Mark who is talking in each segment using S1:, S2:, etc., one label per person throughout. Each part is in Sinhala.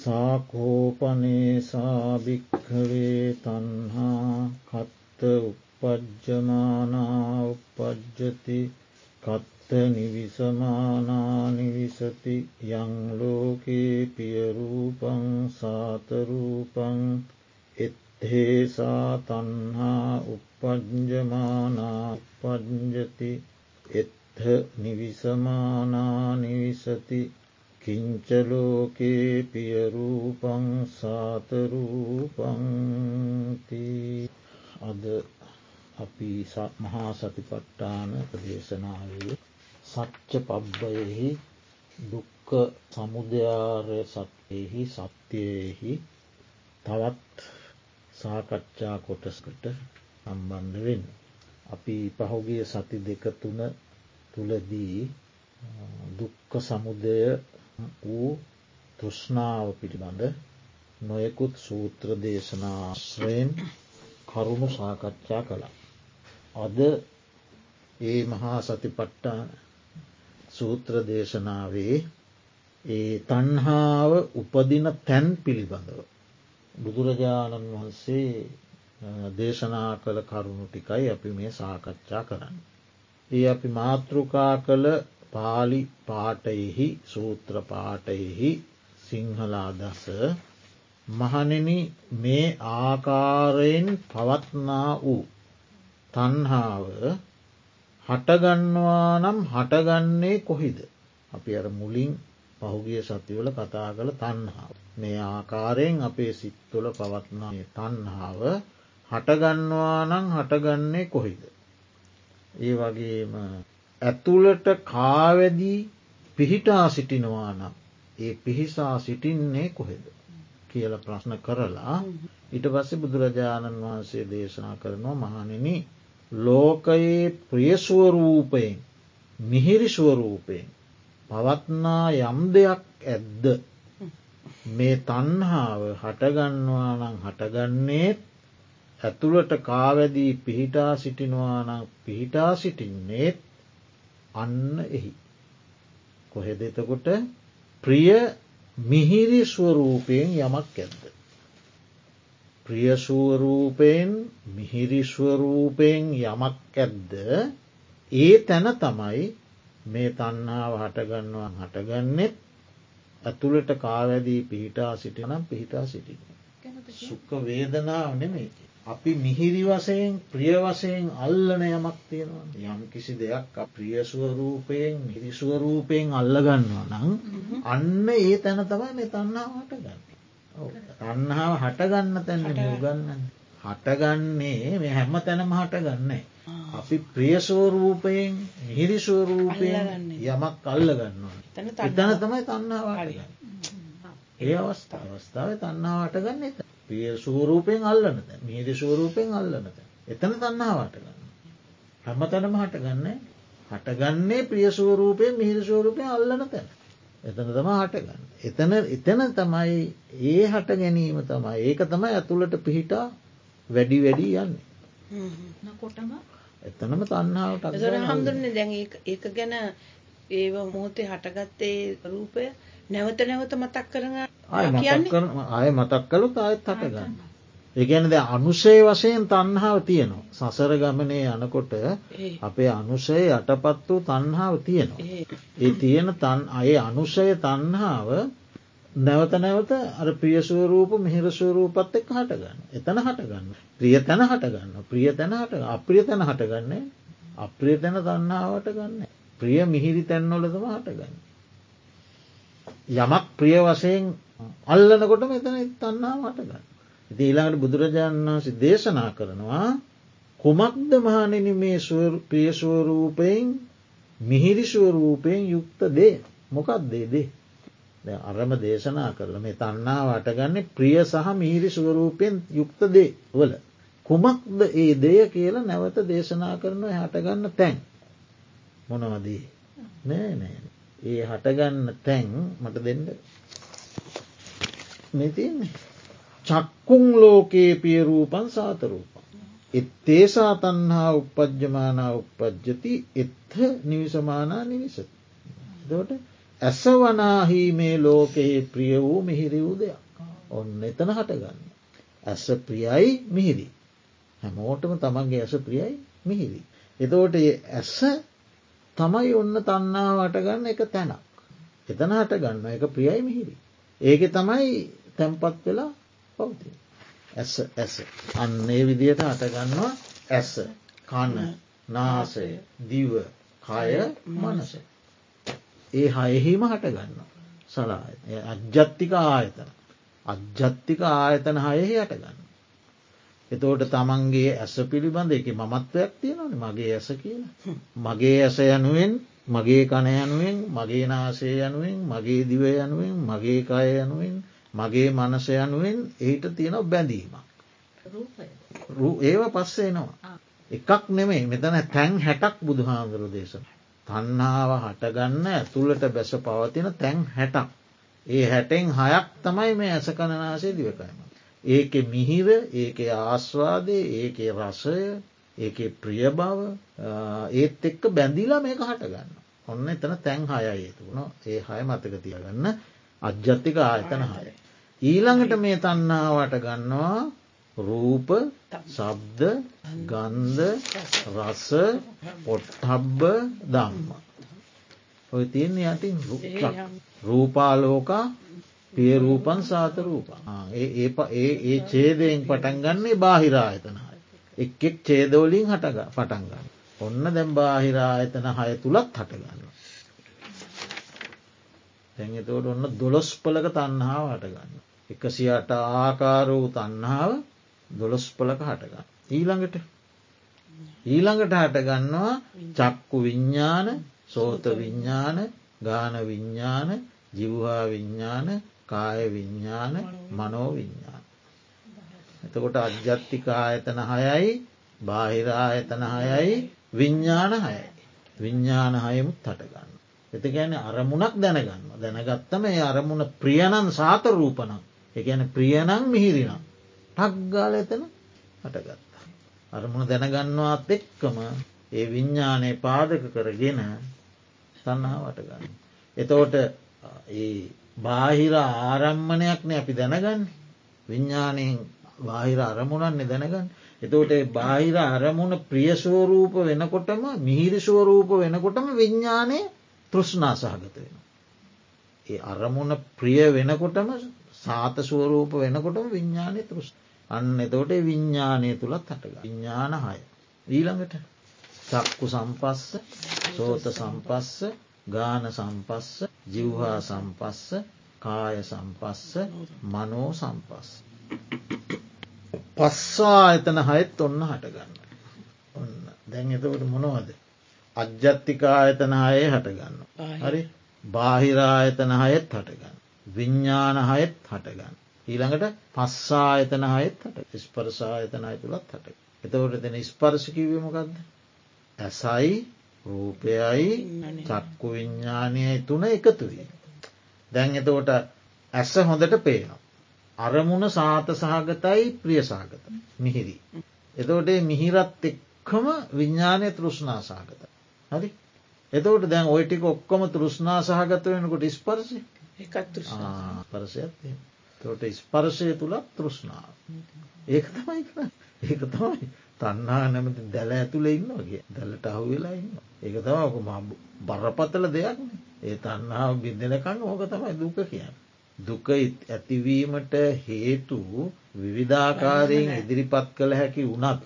S1: සාකෝපනේ සාභික්හවේ තන්හා කත්ත උපජ්ජමානා උපජ්ජති කත්ත නිවිසමානානිවිසති යංලෝකේ පියරූපං සාතරූපං එත්හේසා තන්හා උපජ්ජමානා උපජ්ජති එත්හ නිවිසමානානිවිසති කිංචලෝකේ පියරූපං සාතරූපංති අද අපි මහා සතිපට්ටාන ප්‍රදේශනාවේ සච්ච පබ්බයෙහි දුක්ක සමුදයාරය සත්යෙහි සත්‍යයෙහි තවත් සාකච්ඡා කොටස්කට සම්බන්ධ වෙන්න. අපි පහුගිය සති දෙක තුන තුළදී දුක්ක සමුදය වූ තෘෂ්ණාව පිළිබඳ නොයෙකුත් සූත්‍ර දේශනාශ්‍රයෙන් කරුණු සාකච්ඡා කළා. අද ඒ මහා සතිපට්ටා සූත්‍ර දේශනාවේ ඒ තන්හාාව උපදින තැන් පිළිබඳව. බුදුරජාණන් වහන්සේ දේශනා කළ කරුණු ටිකයි අපි මේ සාකච්ඡා කරන්න. ඒ අපි මාතෘකා කළ පාලි පාටයෙහි සූත්‍ර පාටයෙහි සිංහල අදස මහනෙන මේ ආකාරයෙන් පවත්නා වූ තන්හාාව හටගන්නවා නම් හටගන්නේ කොහිද. අපි අර මුලින් පහුගිය සතිවල කතා කළ තන්හාාව. මේ ආකාරයෙන් අපේ සිත්තුල පවත්නා තන්හාාව හටගන්නවා නං හටගන්නේ කොහිද. ඒ වගේම ඇතුළට කාවැදී පිහිටා සිටිනවා නම් ඒ පිහිසා සිටින්නේ කොහෙද කියල ප්‍රශ්න කරලා ඉට පස්සේ බුදුරජාණන් වහන්සේ දේශනා කරනවා මහනෙන ලෝකයේ ප්‍රියස්වරූපයෙන් මිහිරිස්වරූපයෙන් පවත්නා යම් දෙයක් ඇද්ද? මේ තන්හාාව හටගන්නවා නම් හටගන්නේත් ඇතුළට කාවැදී පිහිටා සිටිනවා නම් පිහිටා සිටින්නේත් අන්න එහි. කොහෙද එතකොට ප්‍රිය මිහිරි ස්වරූපයෙන් යමක් ඇද්ද. ප්‍රියසුවරූපයෙන් මිහිරිස්වරූපයෙන් යමක් ඇද්ද ඒ තැන තමයි මේ තන්නාව හටගන්නවා හටගන්නෙත් ඇතුළට කාවැදී පිහිටා සිටිනම් පිහිටා සිටින. සුක්ක වේදනාව නෙමේ. අපි මිහිරි වසයෙන් ප්‍රිය වසයෙන් අල්ලන යමක් තියෙනවා යම් කිසි දෙයක් ප්‍රියස්වරූපයෙන් මිරිස්වරූපයෙන් අල්ලගන්නවා නං අන්න ඒ තැන තමයි මේ තන්නාවට ගන්න. තන්නාව හටගන්න තැන්න ගන්න. හටගන්නේ මේ හැම තැනම හටගන්න. අපි ප්‍රියසෝරූපයෙන් මිහිරිස්වරූපයෙන් යමක් අල්ල ගන්නවා. එතන තමයි තන්නාවට ගන්න. ඒ අවස්ථා අවස්ථාව තන්නාවට ගන්න එත. ප්‍රිය සූරූපයෙන් අල්ලනත මිහිදි සූරූපයෙන් අල්ලනත. එතන තන්නාවට ගන්න. හැම තැනම හටගන්න හටගන්නේ ප්‍රියසූරූපය මිහිරිසූරූපය අල්ලන තැන. එතන තම හටගන්න. එතන එතන තමයි ඒ හට ගැනීම තමයි ඒක තමයි ඇතුළට පිහිටා වැඩි වැඩි යන්නේ.
S2: කොටම
S1: එතනම තන්නාවට
S2: හඳුන්න දැන් ඒක ගැන ඒව මොහොතේ හටගත්තේ රූපය නැවත නැවත මතක් කරන
S1: ආය මතක් කළුත් ආයත් හටගන්න. ඒගැනද අනුෂය වශයෙන් තන්හාාව තියෙනවා. සසර ගමනේ යනකොට අපේ අනුෂය යටපත් වූ තන්හාාව තියෙනවා. ඒ තියෙන තන් අය අනුෂය තන්හාාව නැවත නැවත අර ප්‍රියසුවරූප මෙහිරසුවරූපත් එක් හටගන්න. එතන හටගන්න. ප්‍රිය තැන හටගන්න. ප්‍රිය තැන හට අප්‍රිය තැන හටගන්නේ අප්‍රිය තැන තන්නාවට ගන්න. ප්‍රිය මිහිරි තැන්නොලදම හටගන්න. යමක් ප්‍රිය වශයෙන් අල්ලනකොට මෙතන තන්නාවට ගන්න. ඉති ඊළඟට බුදුරජාණන් වහන්සේ දේශනා කරනවා කුමක්ද මහනෙන මේ ප්‍රියස්වරූපයෙන් මිහිරිස්වරූපයෙන් යුක්ත දේ මොකක් දේදේ. අරම දේශනා කරල මේ තන්නා වටගන්නේ ප්‍රිය සහ මිහිරි ස්වරූපයෙන් යුක්ත දේ වල. කුමක්ද ඒ දෙය කියලා නැවත දේශනා කරන හටගන්න තැන් මොනවදී නෑ නෑ ඒ හටගන්න තැන් මට දෙන්න මෙතින්නේ චක්කුන් ලෝකයේ පියරූපන් සාතරූපන්. එත්තේසා තන්හා උපද්ජමානා උපද්ජති එත්හ නිවිසමානා නිවිසති. දට ඇස වනාහි මේ ලෝකයේ ප්‍රිය වූ මිහිරි වූ දෙයක්. ඔන්න එතන හටගන්න. ඇස ප්‍රියයි මිහිරි. හැමෝටම තමන්ගේ ඇස ප්‍රියයි මිහිරි. එතෝට ඇස තමයි ඔන්න තන්නා වටගන්න එක තැනක්. එතන හට ගන්න එක ප්‍රියයි මිහිරි. ඒක තමයි තැම්පත් වෙලා පවති. ඇස ඇස අන්නේ විදියට හටගන්නවා ඇස කන්න නාසය දිව කය මනස. ඒ හයහිම හටගන්න සලාය අජ්ජත්තික ආයතන. අජ්ජත්තික ආයතන හයෙහි හටගන්න. එතෝට තමන්ගේ ඇස පිළිබඳ එක මමත්වයක් තියෙනවන මගේ ඇස කියන. මගේ ඇස යනුවෙන් මගේ කණ යනුවෙන් මගේ නාසය යනුවෙන් මගේ දිව යනුවෙන් මගේ කය යනුවෙන් මගේ මනස යනුවෙන් එහිට තියෙන බැඳීමක්. ඒව පස්සේනවා. එකක් නෙමේ මෙතන තැන් හැටක් බුදු හාමුදුරු දේශන. තන්නාව හටගන්න ඇතුළට බැස පවතින තැන් හැටක්. ඒ හැටෙන් හයක් තමයි මේ ඇස කණනාසේ දිවකයම. ඒක මිහිර ඒක ආස්වාදය ඒක රසය ඒක ප්‍රිය බව ඒත් එක්ක බැඳිලා මේක හටගන්න. ඔන්න එතන තැන් හයයි තුුණ ඒ හය මතක තියගන්න අජ්ජත්තික ආයතන හය. ඊළඟට මේ තන්නාවට ගන්නවා රූප සබ්ද ගන්ධ රස පොට්හබ්බ දම්ම. ඔය තියන්න යටින් රූපාලෝකා පියරූපන් සාතරූපා ඒ ඒ චේදයෙන් පටන් ගන්නේ බාහිරායතනයි. එක් එක් චේදවලින් හටග පටන් ගන්න. ඔන්න දැම් බාහිරායතන හය තුළත් හටගන්න. තැඟතවට ඔන්න දොළොස් පලක තන්හාාව හටගන්න. එකසියට ආකාර වූ තන්නාව දොළොස් පලක හටගන්න. ඊළඟට ඊළඟට හටගන්නවා චක්කු විඤ්ඥාන සෝත විඤ්ඥාන ගාන විඤ්ඥාන ජිව්හා විඤ්ඥාන කාය විඤ්ඥාන මනෝ විඤ්ඥාන. එතකොට අජ්ජත්තික ආයතන හයයි බාහිරායතන හයයි විඤ්ඥාන හයයි. විඤ්ඥාන හයමුත් හටගන්න. එති ගැන අරමුණක් දැනගන්න දැනගත්තම ඒ අරමුණ ප්‍රියණන් සාත රූපනම් එකන ප්‍රියණං මිහිරිනම් ටක්ගාල එතන හටගත්තා. අරමුණ දැනගන්නවාත් එක්කම ඒ විඤ්ඥානය පාදක කරගෙන තන්නාවටගන්න. එතෝට බාහිර ආරම්මණයක්න අපි දැනගන්න විඤ්ඥානයෙන් බාහිර අරමුණන්නේ දැනගන්න. එතෝට බාහිර අරමුණ ප්‍රියස්වරූප වෙනකොටම මිහිරිස්වරූප වෙනකොටම විඤ්ඥානය තෘෂ්නා සහගත වෙන. ඒ අරමුණ ප්‍රිය වෙනකොටම සාත ස්වරූප වෙනකොටම විඤ්ඥානය තෘෂ් අන්න එතෝට විඤ්ඥානය තුළත් හටග විඤ්ඥාන හය. ඊළඟට චක්කු සම්පස්ස සෝත සම්පස්ස ගාන සම්පස්ස ජිව්හා සම්පස්ස කාය සම්පස්ස මනෝ සම්පස්ස. පස්සා එතන හයත් ඔන්න හටගන්න. ඔන්න දැන් එතකට මොනවද. අජ්ජත්තිකායතන හයේ හටගන්න. හරි බාහිරායතන හයත් හටගන්න. විඤ්ඥාන හයත් හටගන්න. ඊළඟට පස්සායතන හයත් හට ස්පරසායතනය තුළත් හට. එතවට එතන ස්පර්ශකිවීමකක්ද. ඇසයි රූපයයි චක්කු විඤ්ඥානයයි තුන එකතු වී. දැන් එතකොට ඇස හොඳට පේනවා. අරමුණ සාත සහගතයි ප්‍රියසාගත මිහිරි. එතෝට මිහිරත් එක්කම විඤ්ඥානය තෘෂ්නා සහගත. හරි. එතවට දැන් ඔයිටික ඔක්කොම තෘෂ්නා සහගත වෙනකොට ස්පර්සය පරසයත් තොට ස්පර්ශය තුළත් තෘෂ්නාව. ඒක තමයි ඒක තමයි තන්නා නැමති දැල ඇතුළ ඉන්න වගේ දැලට අහු වෙලා ඉන්න. ඒක තමක බරපතල දෙයක් ඒ තන්නාව බිඳනකං ඕක තමයි දුක කියන්න. දුක ඇතිවීමට හේතු විවිධාකාරයෙන් ඉදිරිපත් කළ හැකි වනත්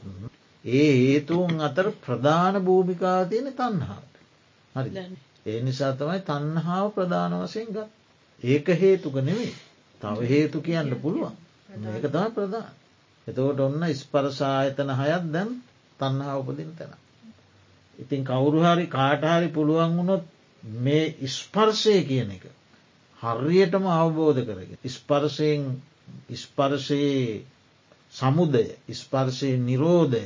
S1: ඒ හේතුවන් අතර ප්‍රධාන භූමිකා තියෙන තන්හාාවට. හරි ඒ නිසා තමයි තන්හාාව ප්‍රධාන වසයෙන් ගත්. ඒක හේතුක නෙවෙයි තව හේතු කියන්න පුළුවන් මේක තම ප්‍රධාන. එතවට ඔන්න ස්පරසායතන හයත් දැන් තන්හා උපදින තැන. ඉතින් කවුරුහරි කාටහරි පුළුවන් වුණොත් මේ ස්පර්ශය කියන එක. හරියටම අවබෝධ කරගෙන. ස්පර්ශයෙන් ස්පර්ශයේ සමුදය ස්පර්ශය නිරෝධය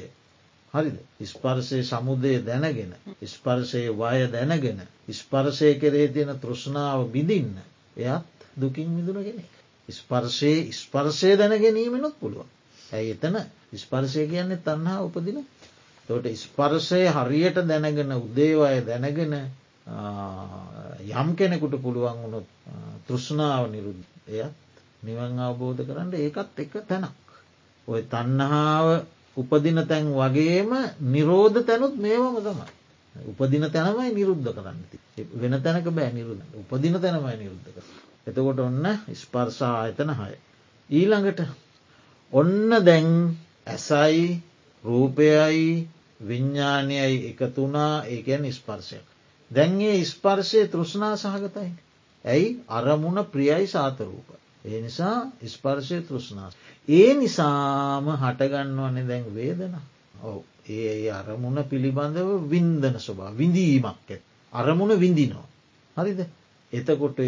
S1: හරිද? ස්පර්ශය සමුදය දැනගෙන ස්පර්ශයේ වය දැනගෙන ස්පර්ශය කරේ තියෙන තෘෂ්ණාව බිඳින්න එයත් දුකින් මිදුරගෙන ස්පර්ශයේ ස්පර්ශය දැනගැනීමෙනුත් පුළුවන්. ඇයි එතන? ස්පර්ශය කියන්නේ තන්හා උපදින. තොට ස්පර්ශය හරියට දැනගෙන උදේවාය දැනගෙන යම් කෙනෙකුට පුළුවන් වුණොත් තෘෂ්ණාව නිරුද්ධ. එයත් නිවන් අවබෝධ කරන්න ඒකත් එක තැනක්. ඔය තන්නහාාව උපදින තැන් වගේම නිරෝධ තැනුත් මේවම තමයි. උපදින තැනමයි නිරුද්ධ කරන්න වෙන තැනක බෑ නිරුද්ධ උපදින තැනමයි නිරුද්ධ කර. එතකොට ඔන්න ස්පර්සා ආයතන හය. ඊළඟට ඔන්න දැන් ඇසයි රූපයයි විඤ්ඥානයයි එකතුනා ඒකැන් ස්පර්ශයක්. දැන්ගේ ස්පර්ශය තෘෂ්නා සහගතයි. ඇයි අරමුණ ප්‍රියයි සාතරූප. ඒ නිසා ස්පර්ශය තෘෂ්නා. ඒ නිසාම හටගන්නවන්නේ දැන් වේදන. ඔව ඒ අරමුණ පිළිබඳව වින්දන ස්වභා විඳීමක් ඇත්. අරමුණ විඳිනෝ. හරිද. එතකොට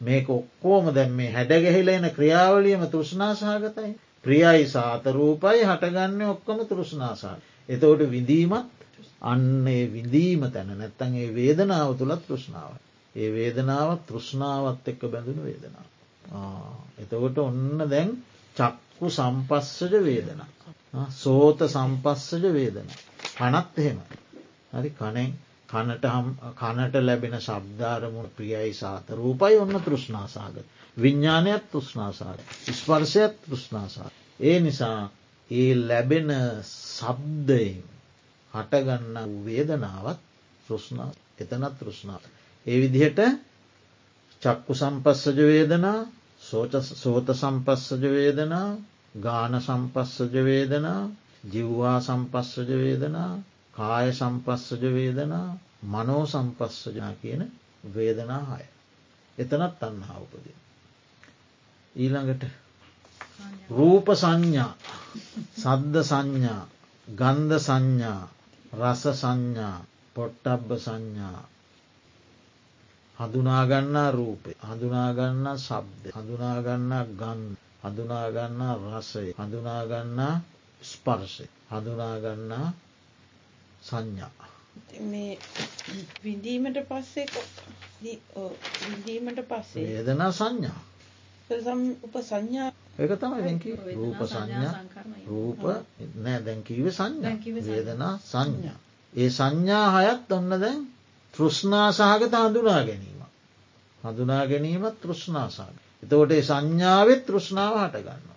S1: මේක ඔක්කෝම දැන් මේ හැඩගැහිල එන ක්‍රියාවලියම තෘෂ්නා සහගතයි. ප්‍රියයි සාතරූපයි හටගන්න ඔක්කොම තෘෂ්නාසා. එතවට විඳීමත් අන්නේ විඳීම තැන නැත්තන් ඒ වේදනාව තුළත් තෘෂ්ණාව. ඒ වේදනාවත් තෘෂ්ණාවත් එක්ක බැඳුණු වේදනාව. එතකොට ඔන්න දැන් චක්කු සම්පස්සජ වේදන. සෝත සම්පස්සජ වේදන. කනත් එහෙම. හරි කනෙන් කනට කනට ලැබෙන ශබ්ධාරමුණ ප්‍රියයි සාත රූපයි ඔන්න තෘෂ්නාසාගත. විඤ්ඥානයක් තෘෂ්නාසාර. ස්පර්ශයක් තෘෂ්නාසාර. ඒ නිසා ඒ ලැබෙන සබ්දයෙන් හටගන්න වේදනාවත් තෘෂ්නා එතනත් තෘෂ්නාව. ඒ විදිහට චක්කු සම්පස්සජ වේදනා සෝත සම්පස්සජ වේදනා ගාන සම්පස්සජ වේදනා ජිව්වා සම්පස්සජ වේදනා කාය සම්පස්සජ වේදනා මනෝ සම්පස්සජනා කියන වේදනා හය. එතනත් අන්හා උපදින. ඊළඟට රූප සංඥා සද්ධ සංඥා ගන්ධ සංඥා රස සංඥා පොට්ටබ්බ සංඥා හඳුනාගන්නා රූපය හඳුනාගන්නා ශබ්ද හඳුනාගන්නා ගන් හඳුනාගන්නා රසය හඳුනාගන්නා ස්පර්ශය හඳුනාගන්නා සංඥා.
S2: මේ විඳීමට පස්සේ විඳීමට පස්සේ
S1: වේදනා සංඥා.
S2: උප සංඥා
S1: ඒක තමයි දැකි රූප සංඥා රූප නෑ දැන්කීව සංඥා. වේදනා සංඥා. ඒ සංඥා හයත් ඔන්න දැන් තෘෂ්නා සහගත හඳුනා ගැනීම. හඳුනා ගැනීමත් තෘෂ්නාසාග. එතකොට ඒ සංඥාවත් තෘෂ්ණාව හටගන්නවා.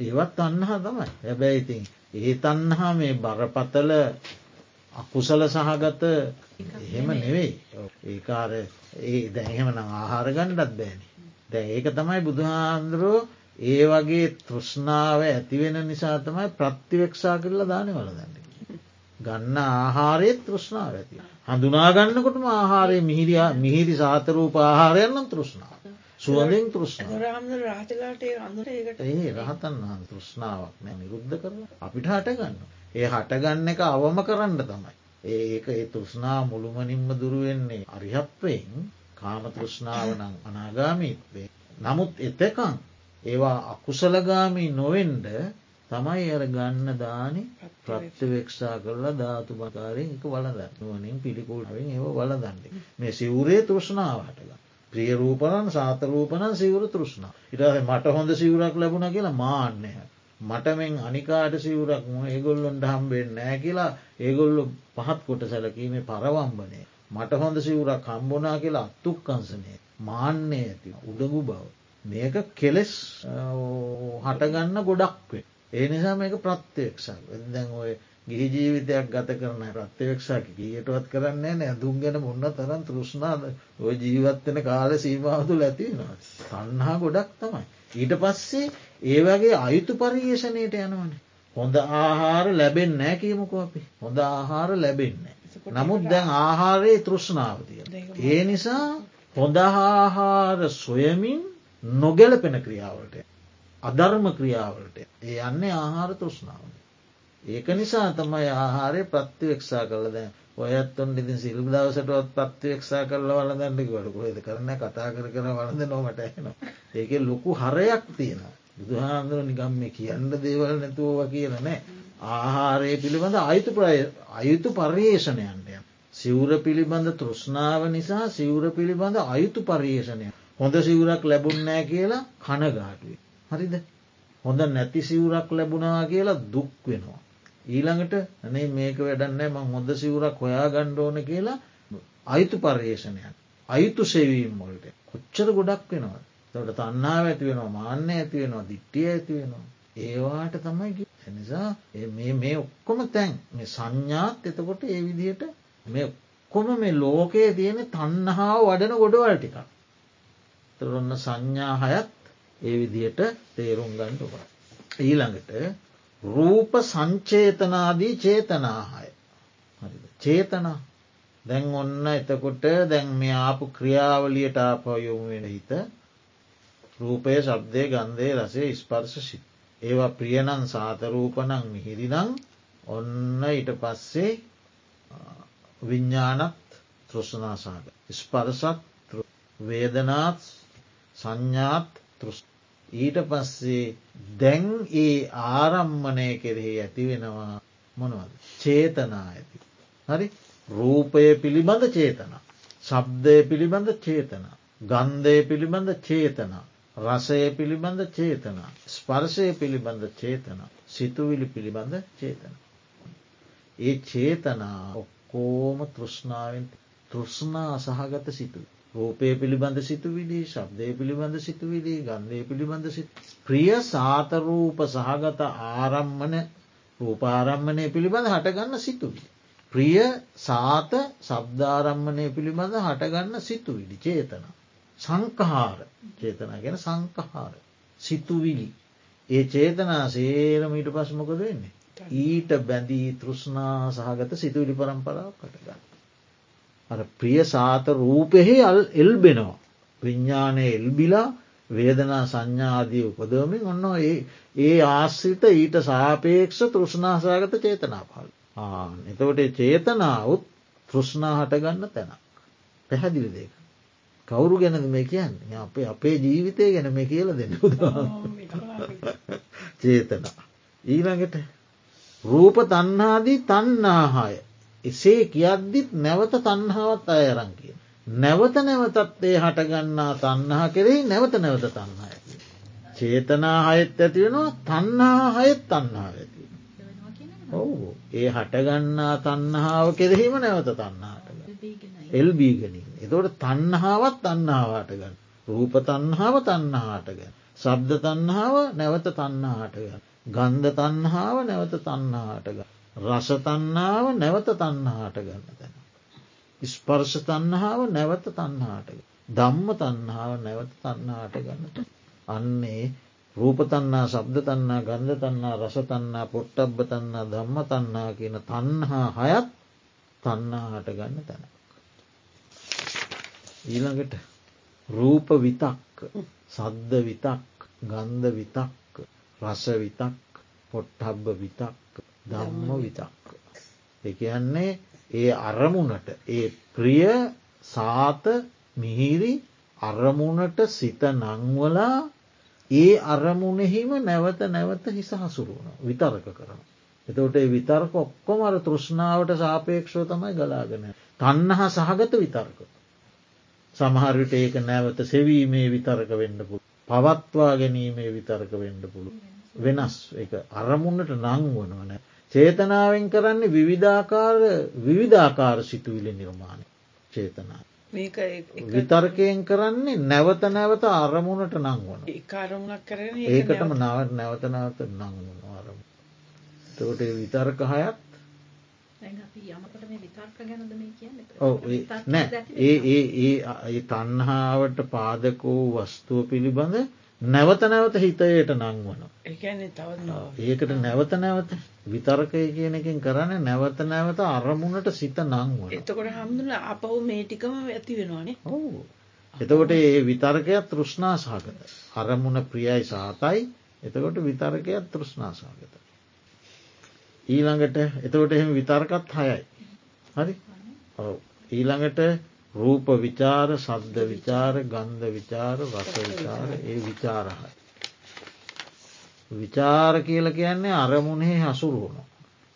S1: ඒවත් අන්නහා තමයි හැබැයි ඉතින් ඒ තන්නහා මේ බරපතල අකුසල සහගත එහෙම නෙවෙයි ඒකාර ඒ දැහෙම නම් ආහාර ගණ්ඩත් බෑනි. දැ ඒක තමයි බුදුහාන්දුරුවෝ ඒ වගේ තෘෂ්ණාව ඇතිවෙන නිසා තමයි ප්‍රත්තිවක්ෂා කරලා දාන වලදන්න. ගන්න ආහාරයත් තෘෂ්ණාව ඇති. හඳුනාගන්නකොටම ආහාරය මිහිරිය මිහිරි සාතරූප ආහාරයන්නම් තෘෂ්ණාව. සුවඳෙන් තෘෂ්ණ ඒ රහතන් වහන් තෘෂ්ණාවක් නෑ නිරුද්ධ කරලා අපිට හටගන්න. ඒ හටගන්න එක අවම කරන්න තමයි. ඒක ඒ තෘෂ්ණා මුළුමනින්ම දුරුවෙන්නේ අරිහත්වයෙන් කාම තෘෂ්ණාව නං අනාගාමීත්වේ. නමුත් එතකං ඒවා අකුසලගාමී නොවෙන්ඩ තමයි අර ගන්න දානි ප්‍රත්්‍යවේක්ෂා කරලා ධාතු බකාරයෙන් එක වලද නුවනින් පිළිකුල්වෙන් ඒව වලදන්නේ මේ සිවරේ තෘෂ්ණාවටග. ප්‍රිය රූපනන් සාතරූපනන් සිවර තෘෂ්ණා ඉට මට හොඳ සිවරක් ලැබුණ කියලා මාන්නය. මට මෙන් අනිකාට සිවරක් ම ඒගොල්ලොන්ට හම්බෙන් නෑ කියලා ඒගොල්ලො පහත් කොට සැලකීමේ පරවම්බනය. මට හොඳ සිවරක් හම්බොනා කියලා අත්තුක්කන්සනය මාන්‍යය ඇති උඩගු බව. මේක කෙලෙස් හටගන්න ගොඩක්වේ. ඒ නිසා මේක ප්‍රත්්‍යයක්ෂක් දැන් ඔය ගිහි ජීවිතයක් ගත කරන ප්‍රත්්‍යවක්ෂක් ගියටවත් කරන්නේ නෑ දුන්ගෙන මුන්න තරන් තෘෂ්නාද ඔය ජීවත්වන කාල සීමාවතු ඇතිවෙනවා. තන්හා ගොඩක් තමයි. ඊට පස්සේ ඒ වගේ අයුතු පරියේෂණයට යනවන. හොඳ ආහාර ලැබෙන් නෑ කියමුක අපි හොඳ ආහාර ලැබෙන්නේ. නමුත් දැන් ආහාරයේ තෘෂ්ණාවතිය. ඒ නිසා හොඳ ආහාර සොයමින් නොගැලපෙන ක්‍රියාවට. අධර්ම ක්‍රියාවලට ඒ යන්නේ ආහාර තෘෂ්ණාව. ඒක නිසා තමයි ආහාරය ප්‍රත්තිවක්ෂා කල දැ ඔයත්තුන් ඉතින් සිල් දවසටවත් ප්‍රත්තිවක්ෂා කරල වලදන්නක වඩකුේද කරන කතා කර කර වලද නොමට එනවා. ඒක ලොකු හරයක් තියෙන. බුදුහාන්දුර නිකම් මේ කියන්න දේවල් නැතුවව කියල නෑ. ආහාරය පිළිබඳ අයුතු ප්‍රය අයුතු පර්යේෂණයන්ටය. සිවුර පිළිබඳ තෘෂ්ණාව නිසා සිවුර පිළිබඳ අයුතු පර්යේෂණය. හොඳ සිවුරක් ලැබුන්නෑ කියලා කනගාටුවේ. හරිද? හොඳ නැති සිවුරක් ලැබුණා කියලා දුක් වෙනවා. ඊළඟට අනේ මේක වැඩන්නෑ මං හොඳ සිවුරක් හොයා ගණ්ඩෝන කියලා අයිතු පර්යේෂණයන් අයුතු සෙවීම් මොලට කොච්චර ගොඩක් වෙනවා තොට තන්නා ඇති වෙනවා මාන්‍ය ඇති වෙනවා දිට්ටිය ඇති වෙනවා. ඒවාට තමයි නිසා මේ ඔක්කොම තැන් මේ සංඥාත් එතකොට ඒ විදිහට මේ ඔක්කොම මේ ලෝකයේ තියෙන තන්නහාාව වඩන ගොඩවල් ටිකක්. තරොන්න සංඥා හයත් ඒ විදිහට තේරුම් ගණ්ඩුවා. ඊළඟට රූප සංචේතනාදී චේතනාහය. චේතනා. දැන් ඔන්න එතකොට දැන් මේ ආපු ක්‍රියාවලියට ආපයොමු වෙන හිත රූපය ශබ්දය ගන්ධය රසේ ස්පර්ශ සිත්. ඒවා ප්‍රියනං සාතරූපනං මිහිරිනං. ඔන්න ඊට පස්සේ විඤ්ඥානත් තෘෂ්නාසාග ස්පරසත් වේදනාත් සංඥාත් ඊට පස්සේ දැන් ඒ ආරම්මණය කෙරෙහි ඇති වෙනවා මොනවද චේතනා ඇති. හරි රූපය පිළිබඳ චේතනා. ශබ්දය පිළිබඳ චේතනා. ගන්ධය පිළිබඳ චේතනා. රසය පිළිබඳ චේතනා. ස්පර්ශය පිළිබඳ චේතනා. සිතුවිලි පිළිබඳ චේතන. ඒ චේතනා ඔක්කෝම තෘෂ්ණාවෙන් තෘෂ්ණා අසහගත සිතුයි. රූපය පිළිබඳ සිතුවිලි ශබ්දය පිළිබඳ සිතුවිලි ගන්ධය පිළිබඳ ප්‍රිය සාතරූප සහගත ආරම්මන රූපාරම්මණය පිළිබඳ හටගන්න සිතුවිලි. ප්‍රිය සාත සබ්ධාරම්මණය පිළිබඳ හටගන්න සිතුවිලි චේතන. සංකහාර චේතනා ගැන සංකහාර සිතුවිලි. ඒ චේතනා සේරමීට පස්මොකද වෙන්නේ. ඊට බැඳී තෘෂ්නා සහගත සිතුවිලි පරම්පරාව කටගන්න. ප්‍රිය සාත රූපෙහි අල් එල්බෙනවා. විඤ්ඥානය එල්බිලා වේදනා සංඥාදී උපදවමින් ඔන්න ඒ ඒ ආශ්‍රිත ඊට සාපේක්ෂ තෘෂ්නාසාගත චේතනා පල්. එතවට චේතනාවත් තෘෂ්නා හටගන්න තැනක්. පැහැදිලි දෙක. කවුරු ගැනද මේ කියන්න අපේ අපේ ජීවිතය ගැන මේ කියල දෙන්න චේතනා. ඊළඟට රූප තන්නාදී තන්නාහාය එසේ කියද්දිත් නැවත තන්හාවත් අයරං කිය. නැවත නැවතත් ඒ හටගන්නා තන්හා කෙරෙහි නැවත නැවත තන්හා ඇති. චේතනා හයත් ඇති වෙනවා තන්හා හයත් තන්හා ඇති. ඔවු ඒ හටගන්නා තන්හාාව කෙරෙහිම නැවත තන්නාට එල්බීගනින්. එතොට තන්හාවත් තන්නාවාට ගන්න. රූප තන්හාාව තන්නාට ගැන. සබ්ද තන්හාාව නැවත තන්නාට ගන්න. ගන්ධ තන්හාාව නැවත තන්නාට ගන්න. රසතන්නාව නැවත තන්නාට ගන්න තැන. ස්පර්ශ තන්නාව නැවත තන්නාට දම්ම තන්නාව නැවත තන්නාට ගන්නට. අන්නේ රූපතන්නා සබ්ද තන්නා ගන්ධ තන්නා රසතන්නා පොට්ටබ්බ තන්නා ධම්ම තන්නා කියන තන්හා හයත් තන්නාහට ගන්න තැන. ඊළඟට රූප විතක් සද්ද විතක් ගන්ධ විතක් රස විතක් පොට්ටබ්බ විතක් ධම්ම විතක්ක. එකයන්නේ ඒ අරමුණට ඒ ප්‍රිය සාත මිහිරි අරමුණට සිත නංවලා ඒ අරමුණෙහිම නැවත නැවත හිස හසුරුවන විතර්ක කරන. එතවට විතර්ක ඔක්කොම අර තෘෂ්ණාවට සාපේක්ෂෝ තමයි ගලාගෙන. තන්නහා සහගත විතර්ක. සමහරවිට ඒක නැවත සෙවීමේ විතර්ක වෙන්න පුළ පවත්වා ගැනීමේ විතර්ක වෙන්න පුළු. වෙනස් එක අරමුණට නං වනවන චේතනාවෙන් කරන්නේ විවිධාකාර විවිධාකාර සිතුවිලි නිර්මාණය. චේතනා. විතර්කයෙන් කරන්නේ නැවත නැවත අරමුණට නංවන ඒකටම නවත්. නැවත නැවත නංවන අරම. තකොට විතර්ක හයත් නෑ. ඒ ඒ ඒ තන්හාාවට පාදකෝ වස්තුව පිළිබඳ නැවත නැවත හිතයට නංවන. ඒකට නැවත නැවත විතර්කය කියන එකින් කරන්න නැවත නැවත අරමුණට සිත නංවන.
S2: එතකොට හමුදුල අපහු මේටිකම ඇති වෙනවානේ
S1: ඔහු. එතකොට ඒ විතර්කයක් තෘෂ්ණා සහගත. අරමුණ ප්‍රියයි සාතයි එතකොට විතර්කයක් තෘෂ්ණා සහගත. ඊළඟට එතකොට එහෙම විතර්කත් හයයි. හරි ඊළඟට රූප විචාර සද්ධ විචාර ගන්ධ විචාර රස විචාර ඒ විචාරහයි. විචාර කියල කියන්නේ අරමුණෙහි හසුරුවන.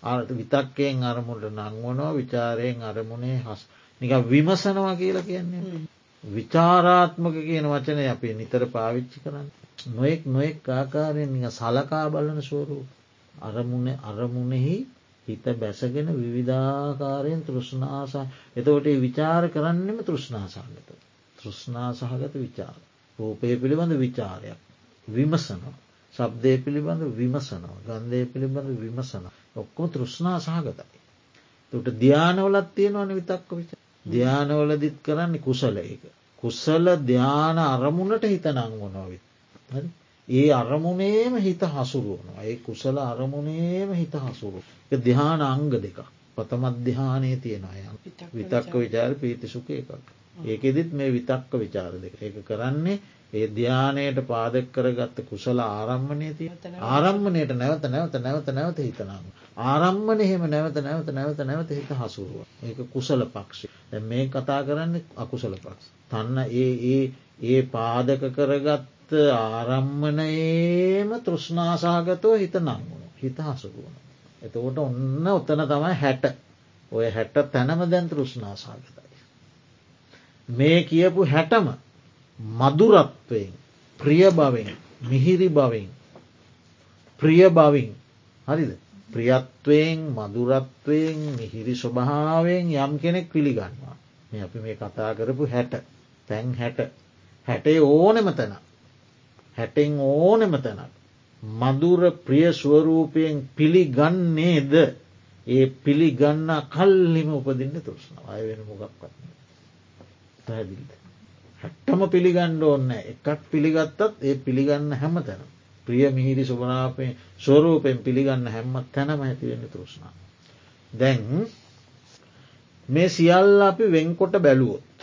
S1: අරත විතක්කයෙන් අරමුණට නංවනෝ විචාරයෙන් අරමුණේ හස් නික විමසනවා කියල කියන්නේ. විචාරාත්මක කියන වචනය අපි නිතර පාවිච්චි කරන්න. නොයෙක් නොයෙක් ආකාරයෙන් සලකා බලන ස්වරූ අරමුණ අරමුණෙහි හිත බැසගෙන විවිධාකාරයෙන් තෘෂ්ණාසා එතකොට විචාර කරන්නෙම තෘෂ්ණාසාගත. තෘෂ්ණා සහගත විචාර. රූපය පිළිබඳ විචාරයක්. විමසනවා. ශබ්දය පිළිබඳ විමසනවා. ගන්ධය පිළිබඳ විමසන. ඔක්කොම තෘෂ්ණා සහගතයි. තුට ධ්‍යානවලත් තියෙනවන විතක්ක විච. ධ්‍යානවලදිත් කරන්නේ කුසල එක. කුසල ධ්‍යාන අරමුණට හිත නංගොනොවිත්. ඒ අරමුණේම හිත හසුරුවනවා. ඒ කුසල අරමුණේම හිත හසුරු. ධ්‍යාන අංග දෙක. පතමත් ධ්‍යානය තියෙනවා යන් විතක්ක විචාර පීතිසුක එකක්. ඒකෙදිත් මේ විතක්ක විචාර දෙක. ඒක කරන්නේ ඒ ධ්‍යානයට පාදක් කරගත්ත කුසල ආරම්මණය තිය ආරම්මණයට නැවත නැවත නැවත නැවත හිතනම්. ආරම්මන එහෙම නැවත නැවත නැවත නැවත හිත හසුරුව. ඒක කුසල පක්ෂි. මේ කතා කරන්න අකුසල පක්ෂ. තන්න ඒ ඒ ඒ පාදක කරගත්ත ආරම්මනයේම තෘෂ්නාසාගතව හිත නංගුණු හිත හසුරුවන. එතකොට ඔන්න ඔත්තන තමයි හැට. ඔය හැට තැනම දැන් තෘෂ්නාසාගතයි. මේ කියපු හැටම මදුරත්වයෙන් ප්‍රිය බවෙන් මිහිරි බවින් ප්‍රිය බවින් හරිද? ප්‍රියත්වයෙන් මදුරත්වයෙන් මිහිරි ස්වභාවයෙන් යම් කෙනෙක් පිළිගන්නවා. මේ අපි මේ කතා කරපු හැට තැන් හැට. හැටේ ඕනෙම තැන හැටෙන් ඕනෙම තැනක් මදුර ප්‍රිය ස්වරූපයෙන් පිළිගන්නේද ඒ පිළිගන්න කල්ලිම උපදින්න තුෘෂ්ණ අය වෙන මොගක්වත් පැදිල්ද හැට්ටම පිළිගණ්ඩ ඕන්න එකක් පිළිගත්තත් ඒ පිළිගන්න හැම තැන ප්‍රිය මිහිරි සුභනාපය ස්වරූපයෙන් පිළිගන්න හැම්මත් තැනම ඇතිවෙන්න තෘෂ්ණ. දැන් මේ සියල්ල අපි වෙන්කොට බැලුවොත්.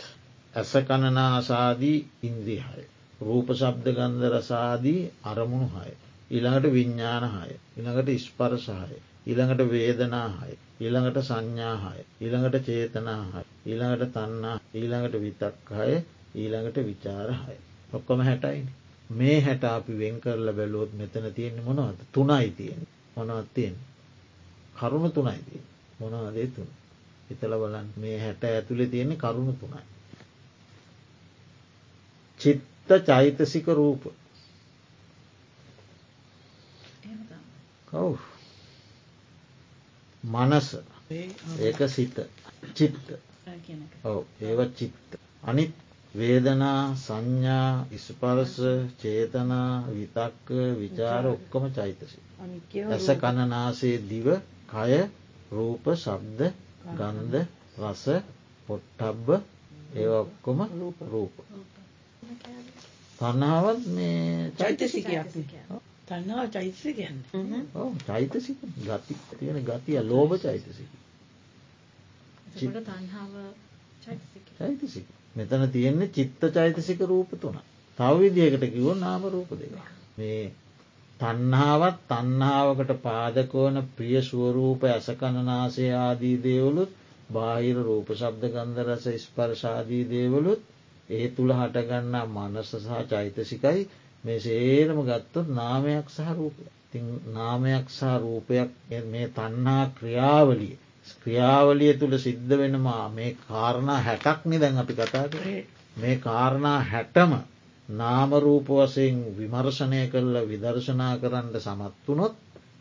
S1: ඇස කණනාසාදී ඉන්ද්‍රිහය. රූප ශබ්ද ගන්ධ රසාදී අරමුණු හය. ඉළඟට විඤ්ඥානහය. ඉළඟට ඉස්පරසහය. ඊළඟට වේදනාහය. ඊළඟට සංඥාහය. ඊළඟට චේතනාහය. ඊළඟට තන්නා ඊළඟට විතක්හය ඊළඟට විචාරහය. ඔක්කොම හැටයිනි. මේ හැට අපි වෙන් කරල බැලුවොත් මෙතන තියෙන්නේ මොනවද තුනයි තියෙන මොනවත් තියෙන් කරුණු තුනයි තිය මොනවදේ තුන් හිතල බලන් මේ හැට ඇතුළේ තියෙන්නේ කරුණු තුනයි. චිත්ත චෛතසික රූප. කව් මනස. ඒක සිත. චිත්ත. ඔව ඒව චිත්ත. අනිත් වේදනා සංඥා ඉස්පරස චේතනා විතක්ක විචාර ඔක්කොම චෛතසි. ඇස කණනාසේ දිව කය රූප ශබ්ද ගන්ධ. රස පොට්ටබ්බ ඒ ඔක්කොම රූප. තන්නාවත් මේ
S2: චෛතසිකයක් තන්නාව චෛතසිකයන්
S1: චෛතසික. ගති. තියෙන ගතිය ලෝභ චෛතසික. චෛතසික. මෙතන තියෙන්නේ චිත්ත චෛතසික රූප තුන. තව විදිහකට කිව්ව නාම රූප දෙක. මේ තන්නාවත් තන්නාවකට පාදකවන ප්‍රිය ස්වරූප ඇසකණනාසේ ආදී දේවලුත් බාහිර රූප ශබ්ද ගන්ධ රස ස්පර්ශාදී දේවලුත් ඒ තුළ හටගන්න මනස සහ චෛතසිකයි මේ සේරම ගත්තොත් නාමයක් සහ රූපය. ති නාමයක් සහ රූපයක් මේ තන්නා ක්‍රියාවලිය. ක්‍රියාවලිය තුළ සිද්ධ වෙනවා මේ කාරණා හැටක් නිදැන් අපි කතා කරේ. මේ කාරණා හැටම නාමරූප වසයෙන් විමර්ශනය කරල විදර්ශනා කරන්න සමත් වනොත්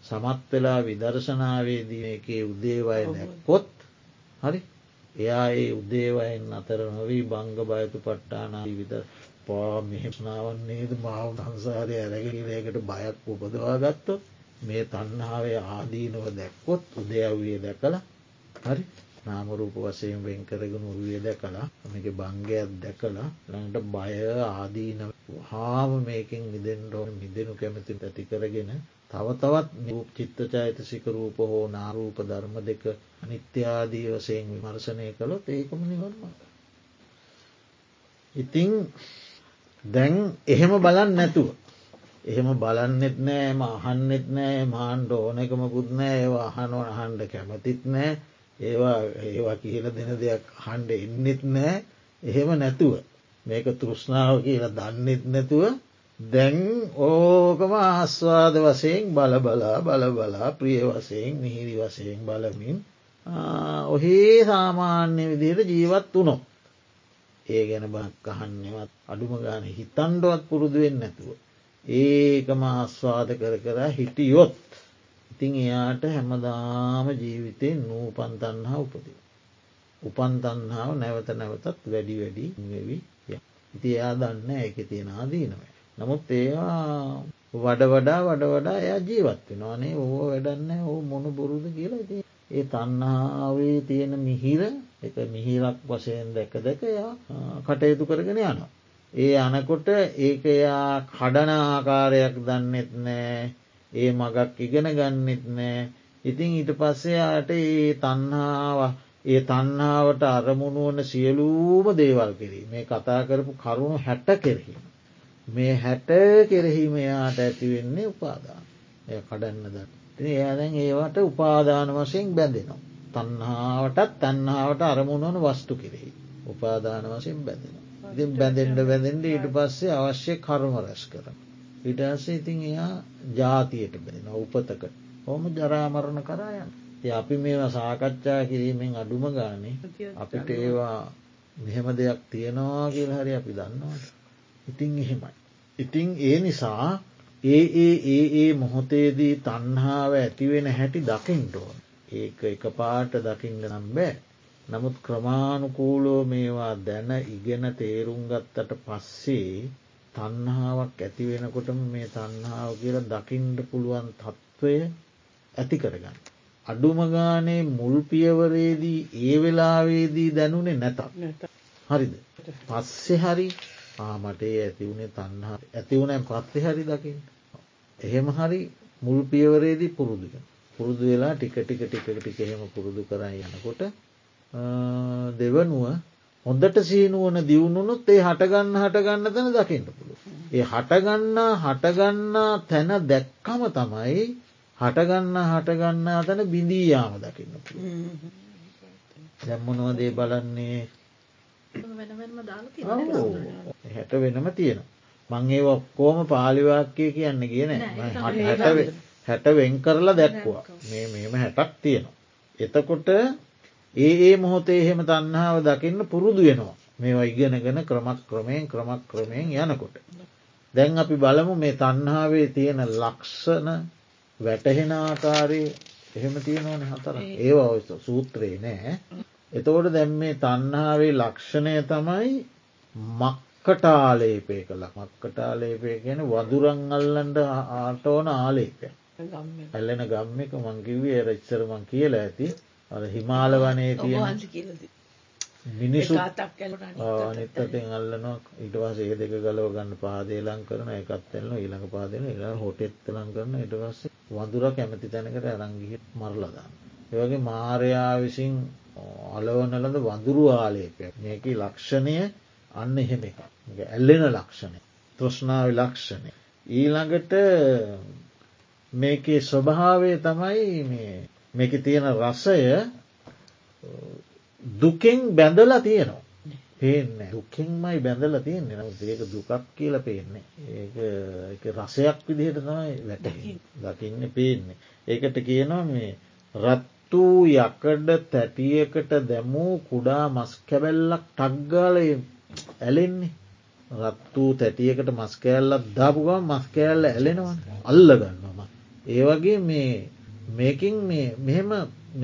S1: සමත් වෙලා විදර්ශනාවේදී එකේ උදේවය නැක්කොත් හරි එයා ඒ උදේවයෙන් අතර නොවී බංග බයතු පට්ටානා විද පා මෙහෙමනාවන්නේද මාව සංසාරය ඇරගෙනලේකට බයක් උපදවා ගත්තොත් මේ තන්නාවේ ආදීනව දැක්කොත් උදයව්විය දැකලා හරි නාමරූප වසයෙන් වෙන් කරගෙන උරුවිය දැකලා මේක බංගයක් දැකලා ළඟට බය ආදීන හාම මේකින් මිදෙන්ඩෝන මිදෙනු කැමති ඇති කරගෙන තව තවත් නිරූප චිත්තචෛතසික රූප හෝ නාරූප ධර්ම දෙක අනිත්‍යාදී වසයෙන් විමර්ශනය කළොත් ඒකම නිවන්ම. ඉතිං දැන් එහෙම බලන් නැතුව. එහෙම බලන්නෙත් නෑ මහන්නෙත් නෑ මාන්ඩ ඕනකමකුත් නෑ ඒවා අහනුව අහන්ඩ කැමතිත් නෑ ඒවා ඒවා කියල දෙන දෙයක් හන්ඩ එන්නෙත් නෑ. එහෙම නැතුව මේක තෘෂ්ණාව කියලා දන්නෙත් නැතුව දැන් ඕකම ආස්වාද වසයෙන් බලබලා බලබලා ප්‍රිය වසයෙන් මිහිරි වසයෙන් බලමින් ඔහේ සාමාන්‍ය විදියට ජීවත් වුණො ඒ ගැන බක් අහන්නෙවත් අඩුම ගාන හිතන්ඩුවත් පුරුදුවෙන් නැතුව ඒකම ආස්වාද කර කර හිටියොත් ඉතිං එයාට හැමදාම ජීවිතයෙන් නූපන් තන්හා උපදී. උපන් තන්හාාව නැවත නැවතත් වැඩි වැඩි වෙවි ඉති එයා දන්න එක තියෙන ආදීනව. නමුත් ඒවා වඩ වඩා වඩ වඩා එයා ජීවත් වෙනවානේ ඕ වැඩන්න ඕ මොන බොරුද කියලා ති ඒ තන්නාවේ තියෙන මිහිර එක මිහිරක් වශයෙන් දැක දැක එයා කටයුතු කරගෙන යනවා. ඒ අනකොට ඒක එයා කඩන ආකාරයක් දන්නෙත් නෑ ඒ මගක් ඉගෙන ගන්නෙත් නෑ ඉතිං ඊට පස්සෙයාට ඒ තන්හාාව ඒ තන්නාවට අරමුණුවන සියලූම දේවල් කෙරී මේ කතා කරපු කරුණු හැට කෙරෙහි. මේ හැට කෙරෙහිම එයාට ඇතිවෙන්නේ උපාදාන එය කඩන්න ද. එයාදැන් ඒවට උපාදාන වශයෙන් බැඳෙනවා. තන්හාාවටත් තන්හාාවට අරමුණුවන වස්තු කෙරෙහි. උපාදාන වශයෙන් බැඳෙන. ඉතින් බැඳෙන්ඩ බැඳෙන්ට ඊට පස්සේ අවශ්‍ය කරුම රැස් කරන. ඉටස ඉතින් එයා ජාතියට බැෙන උපතකට හොම ජරාමරණ කරායන්. අපි මේවා සාකච්ඡා කිරීමෙන් අඩුම ගානේ අපිට ඒවා මෙහෙම දෙයක් තියෙනවා කියල හරි අපි දන්නවාට. ඉතිං එහෙමයි. ඉතිං ඒ නිසා ඒ ඒ ඒ ඒ මොහොතේදී තන්හාාව ඇතිවෙන හැටි දකිින්ටෝන්. ඒක එක පාට දකිින්ට නම් බෑ. නමුත් ක්‍රමාණුකූලෝ මේවා දැන ඉගෙන තේරුම් ගත්තට පස්සේ තන්හාාවක් ඇති වෙනකොටම මේ තන්හාාව කියලා දකිින්ට පුළුවන් තත්ත්වය ඇති කරගන්න. අඩුමගානේ මුල් පියවරේදී ඒ වෙලාවේදී දැනුනේ නැතත්. හරිද? පස්සෙ හරි ආමටේ ඇතිවුණේ තන්හා ඇතිවුණැන් පත්සෙ හරි දකිින් එහෙම හරි මුල් පියවරේදී පුරුදුක පුරුදු වෙලා ටික ටික ටික ටික එහෙම පුරුදු කරයි යනකොට දෙවනුව හොඳට සීනුවන දියුණුනුත් ඒ හටගන්න හටගන්න තැන දකින්න පුළුව. ඒ හටගන්නා හටගන්නා තැන දැක්කම තමයි හටගන්න හටගන්නා තැන බිඳීයාම දකින්න දැම්මනවදේ බලන්නේ? හැට වෙනම තියෙන. මං ඒ ඔක්කෝම පාලිවාක්‍යය කියන්න කියන හැට වෙන් කරලා දැක්වා මේ මේම හැටක් තියෙනවා. එතකොට ඒ ඒ මොහොතේ එහෙම තන්නාව දකින්න පුරුදු වෙනවා මේවා ඉගෙනගෙන ක්‍රමක් ක්‍රමයෙන් ක්‍රමක් ක්‍රමයෙන් යනකොට. දැන් අපි බලමු මේ තන්හාාවේ තියෙන ලක්ෂණ වැටහෙන ආකාරයේ එහෙම තියෙනවන හතර ඒවා ඔය සූත්‍රයේ නෑ. එතකොට දැම් මේ තන්හාාවේ ලක්ෂණය තමයි මක්කටාලේපය කළ මක්කටාලේපය ගැන වදුරං අල්ලන්ඩ ආටෝන ආලේපය. ඇල්ලෙන ගම්ම එක මංකිවේ රච්චරමං කියලා ඇති හිමාල වනේ තියෙන මිනිසු නිත්තතෙන් අල්ලනවා. ඉටවාස ඒ දෙක ගලව ගන්න පාදේලං කරන එකත්වෙල්න්න ඊළඟ පාදන ඉලා හොටෙත්තලං කරන ඉටවස්ස වදුර කැමති තැනකට අරංගිහි මරලදාන්න. ඒවගේ මාරයා විසින් අලවනලද වඳුරු ආලේපයක්. මේක ලක්ෂණය අන්න එහෙම එක ඇල්ලෙන ලක්ෂණය. තෘෂ්ණාව ලක්ෂණය. ඊළඟට මේකේ ස්වභාවය තමයි මේක තියෙන රසය දුකෙන් බැඳලා තියෙනවා. පේන්න දුකෙන්මයි බැඳල තියෙන්නේ නම් ඒක දුකක් කියල පේන්නේ ඒක රසයක් විදිහට තමයි වැට දකින්න පේන්නේ. ඒකට කියනවා මේ රත්තු යකඩ තැටියකට දැමූ කුඩා මස් කැබැල්ලක් ටක්ගාලය ඇලෙන්නේ රත්වූ තැටියකට මස්කෑල්ලක් දාපුගම මස්කෑල්ල ඇලෙනවා අල්ල ගන්නම. ඒවගේ මේ මේකින් මෙහෙම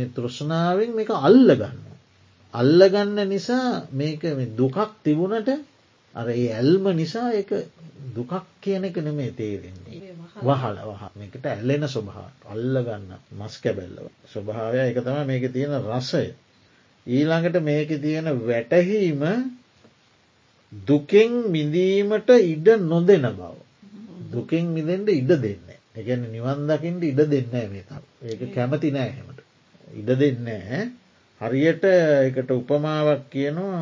S1: තෘෂ්ණාවෙන් මේක අල්ල ගන්න. අල්ලගන්න නිසා මේක දුකක් තිබුණට අර ඒ ඇල්ම නිසා එක දුකක් කියන එක නෙමේ තේරෙන්නේ. වහල වහ මේකට ඇල්ලෙන ස්වභාව අල්ලගන්න මස් කැබැල්ලව. ස්වභාවය එක තම මේක තියෙන රසය. ඊළඟට මේක තියෙන වැටහීම දුකෙන් මිදීමට ඉඩ නොදෙන බව. දුකෙන් මිදෙන්ට ඉඩ දෙන්න. එකන නිවන්දකින්ට ඉඩ දෙන්න මේ ඒක කැමති නෑහෙමට. ඉඩ දෙන්නෑ හරියට එකට උපමාවක් කියනවා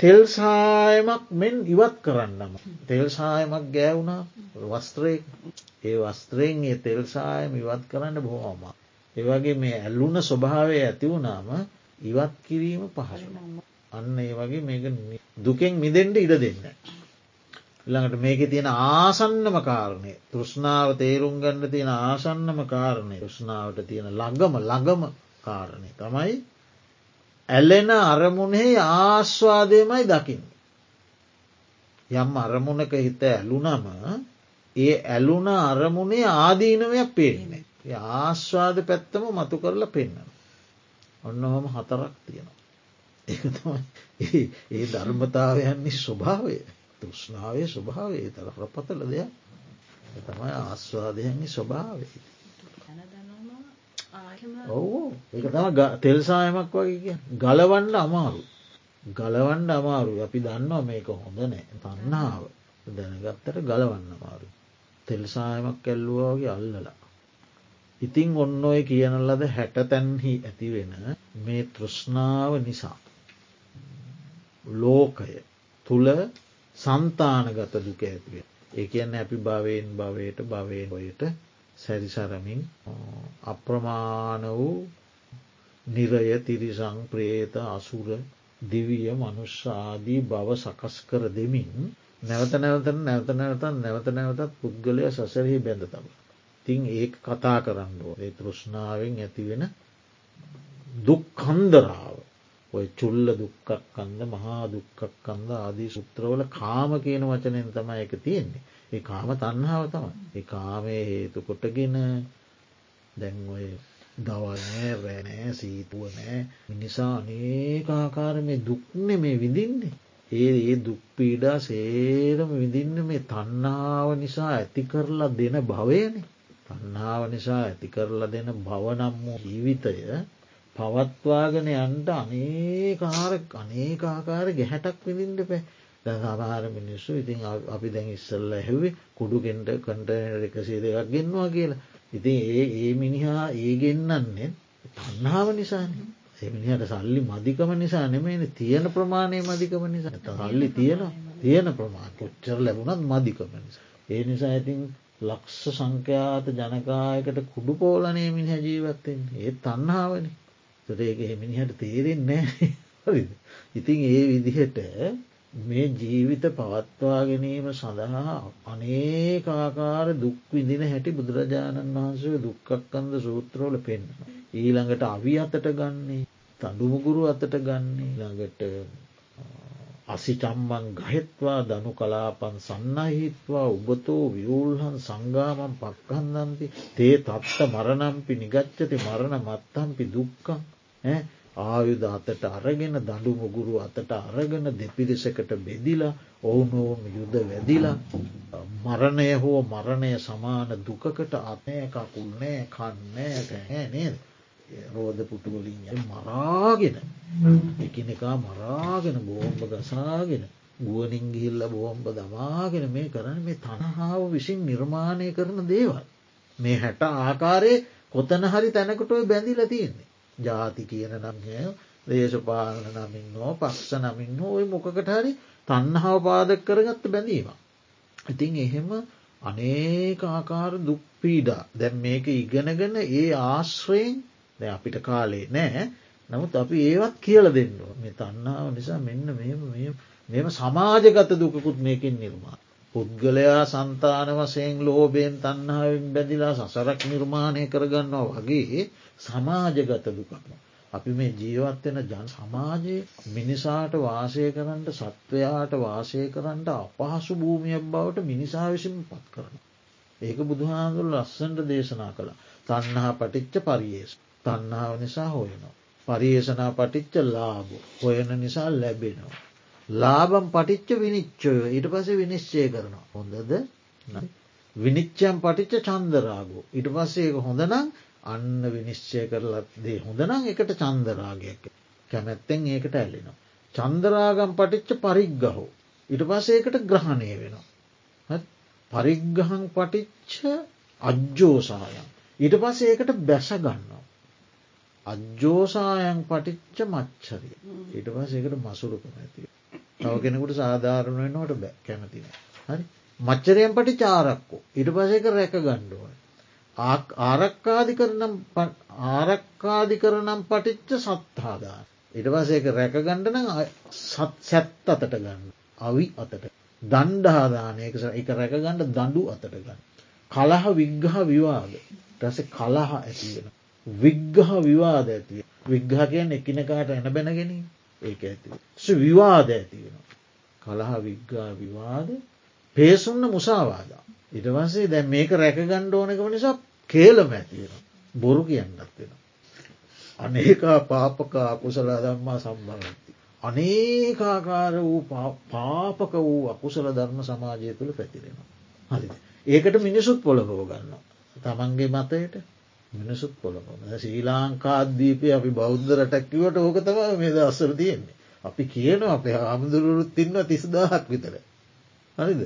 S1: තෙල්සායමක් මෙන් ඉවත් කරන්නම. තෙල්සායමක් ගෑවුණා වස්ත්‍රය ඒ වස්ත්‍රයෙන් ඒ තෙල්සායම ඉවත් කරන්න බොහොම. ඒවගේ මේ ඇල්ලුන ස්වභාවය ඇතිවුණාම ඉවත් කිරීම පහසු. අන්න ඒ වගේ මේක දුකෙන් මිදෙන්ට ඉඩ දෙන්න. ළඟට මේක තියෙන ආසන්නම කාරණය තෘෂ්ණාව තේරුම් ගන්න තියෙන ආසන්නම කාරණය ෘෂ්ණාවට තියෙන ළඟම ළඟම කාරණය තමයි ඇලෙන අරමුණෙහි ආස්වාදයමයි දකින්න. යම් අරමුණක හිත ඇලුනම ඒ ඇලුන අරමුණේ ආදීනවයක් පේන්නේ. ආස්වාද පැත්තම මතු කරලා පෙන්න්න. ඔන්න හොම හතරක් තියෙනවා. ඒ ඒ ධර්මතාවයන්නේ ස්වභාවය තෘෂ්ණාවේ ස්වභාවේ තර ප්‍රපතල දෙයක් තමයි ආස්වාදයන්ගේ ස්වභාවේ. ඔවු එක තම තෙල්සායමක් වගේ ගලවන්න අමාරු. ගලවන්ඩ අමාරු අපි දන්නවා මේක හොඳ නෑ තන්නාව දැනගත්තට ගලවන්න අමාරු. තෙල්සායමක් ඇල්ලුවාගේ අල්ලලා. ඉතිං ඔන්න ඔය කියන ලද හැට තැන්හි ඇතිවෙන මේ තෘෂ්ණාව නිසා. ලෝකය තුළ සන්තානගත දුක ඇතිවේ. ඒ කියන්න අපි භවයෙන් භවයට භවය හොයට සැරිසරමින් අප්‍රමාණ වූ නිරය තිරිසං ප්‍රේත අසුර දිවිය මනුෂ්‍යාදී බව සකස් කර දෙමින් නැවත නැවත නැවත නැවතන් නැවත නැවතත් පුද්ගලය සසරහි බැඳ තබ. තිං ඒ කතා කරන්නෝ ඒ තෘෂ්ණාවෙන් ඇතිවෙන දුක් කන්දරාව ඔය චුල්ල දුක්කක් කන්ද මහා දුක්කක් කන්ද ආදී සුත්‍රවල කාම කියන වචනයෙන් තමයි එක තියෙන්නේ. ඒ කාම තන්හාව තමයි. ඒ කාමය හේතු කොටගෙන දැන් ඔය දවනෑ රැනෑ සීතුව නෑ මිනිසා අනේකාකාර මේ දුක්න මේ විඳින්නේ. ඒ ඒ දුක්පීඩා සේරම විඳින්න මේ තන්නාව නිසා ඇති කරලා දෙන භවයන. තන්නාව නිසා ඇති කරලා දෙන භවනම් වූ ජීවිතය පවත්වාගෙන යන්ට අනේකාර අනේකාකාර ගැහැටක් විඳින්ට පෑ දැ සමහර මිනිස්සු ඉතින් අපි දැන් ඉස්සල්ල ඇහුවේ කුඩුගෙන්ට කටනර එකසේ දෙකක් ගෙන්වා කියලා. ඉතින් ඒ ඒ මිනිහා ඒ ගෙන්න්නන්නේ තන්නාව නිසාන. එමිනිහට සල්ලි මධිකම නිසා නෙමේන තියෙන ප්‍රමාණය මධිකම නිසා. සල්ලි තියෙන තියෙන ප්‍රමාණ කොච්චර ලැබුණත් මධිකම නිසා. ඒ නිසා ඉතින් ලක්ෂ සංඛ්‍යාත ජනකායකට කුඩු පෝලනය මිනිහ ජීවත්තෙන් ඒ තන්නාවන තොට ඒක එමිනිහට තේරෙන්නේ නෑ ඉතින් ඒ විදිහට මේ ජීවිත පවත්වා ගැනීම සඳහා අනේකාකාර දුක් විදින හැටි බුදුරජාණන් වහන්සේ දුක්කක්කන්ද සූත්‍රෝල පෙන්න්න. ඊළඟට අවි අතට ගන්නේ තඩුමුගුරු අතට ගන්නේ ළඟට අසි චම්මන් ගහෙත්වා දනු කලාපන් සන්නහිත්වා උබතෝ වියූල්හන් සංගාමන් පක්කන්දන්ති තේ තත්ත මරණම්පි නිගච්චති මරණ මත්තම්පි දුක්කං ආයුධ අතට අරගෙන දඩු මුගුරු අතට අරගෙන දෙපිරිසකට බෙදිලා ඔවුනොවුන් යුද වැදිලා මරණය හෝ මරණය සමාන දුකකට අතය කකුල්නෑ කන්නෑ හැ නේද? රෝධ පුටුවලින් මරාගෙන එකනෙකා මරාගෙන බෝම්භ ගසාගෙන ගුවනින් ගිහිල්ල බෝම්භ දමාගෙන මේ කරන මේ තනහාාව විසින් නිර්මාණය කරන දේවල්. මේ හැට ආකාරයේ කොතන හරි තැනකටොයි බැඳිල තියෙන්නේ. ජාති කියන නම්ය දේශපාලන නමින් හෝ පක්ෂ නමින් හෝ ඔය මොකකට හරි තන්නහාව පාදක් කරගත්ත බැඳීම. ඉතින් එහෙම අනේක ආකාර දුක්පීඩා දැන් මේක ඉගෙනගෙන ඒ ආශ්‍රයෙන් දැ අපිට කාලේ නෑ නමුත් අපි ඒවත් කියල දෙන්නවා මේ තන්නාව නිසා මෙන්න මෙම සමාජගත දුකකුත් මේකින් නිර්මා. පුද්ගලයා සන්තාන වසයෙන් ලෝබයෙන් තන්නාවෙන් බැදිලා සසරක් නිර්මාණය කරගන්නවා වගේ සමාජගත දුකක්ම. අපි මේ ජීවත්වෙන ජන සමාජයේ මිනිසාට වාසය කරන්නට සත්වයාට වාසය කරන්නට අපහසු භූමියක් බවට මිනිසා විසිම පත් කරන. ඒක බුදුහාදුල් ලස්සන්ට දේශනා කළ තන්නහා පටිච්ච පරියේස් තන්නාව නිසා හොයනවා. පරියේෂනා පටිච්ච ලාබ හොයන නිසා ලැබෙනවා. ලාබම් පටිච්ච විනිච්චයෝ ඊට පස විනිශ්චය කරනවා හොඳද විනිච්චයම් පටිච්ච චන්දරාගෝ ඉට පස්සේ ඒක හොඳනම් අන්න විනිශ්චය කරලත් දේ හොඳනම් එකට චන්දරාගයක් කැමැත්තෙන් ඒකට ඇල්ලෙනවා. චන්දරාගම් පටිච්ච පරිග්ගහෝ. ඉට පසේකට ග්‍රහණය වෙනවා. පරිග්ගහන් පටිච්ච අජ්ජෝසායන්. ඊට පස්සේ ඒකට බැස ගන්නවා. අජ්ජෝසායන් පටිච්ච මච්චරිය. ඊට පස් ඒකට මසුරුකම ඇතිය. තව කෙනෙකුට සාධාරණ වෙනවට බෑ කැමතින. හරි මච්චරයන් පටි චාරක්කෝ ඉට පසේක රැක ගණ්ඩුවයි. ආරක්කාදි කරනම් ආරක්කාදි කරනම් පටිච්ච සත්හාදා. ඉට පසේක රැකගණ්ඩන සත් සැත් අතට ගන්න. අවි අතට. දණ්ඩාදානයක එක රැකගණ්ඩ දඩු අතට ගන්න. කලහ විග්ගහ විවාද ටස කලහ ඇතිවෙන. විග්ගහ විවාද ඇතිව. විග්ගහ කියන්න එකිනකාට එන බැනගෙන ඒක ඇති. විවාද ඇතිවෙන. කලහ විග්ගා විවාද පේසුන්න මුසාවාදා. ඉටවසේ දැ මේක රැකගණ්ඩ ඕනකම නිසා කේලම ඇතිවෙන බොරු කියන්නත් වෙන. අනේකා පාපකා අකුසල දම්මා සම්බලති. අනේකාකාර වූ පාපක වූ අකුසල ධර්ම සමාජය තුළ පැතිරෙනවා. හරි ඒකට මිනිසුත් පොළබව ගන්න. තමන්ගේ මතයට මිනිසුත් පොළොම ශ්‍රී ලාංකාදීපය අපි බෞද්ධ රටැක්කිවට ඕක තම මේ අස්සර තියෙන්නේ. අපි කියන අපේ හාමුදුරුරුත් ඉන්න තිස්දාහක් විතර. හරිද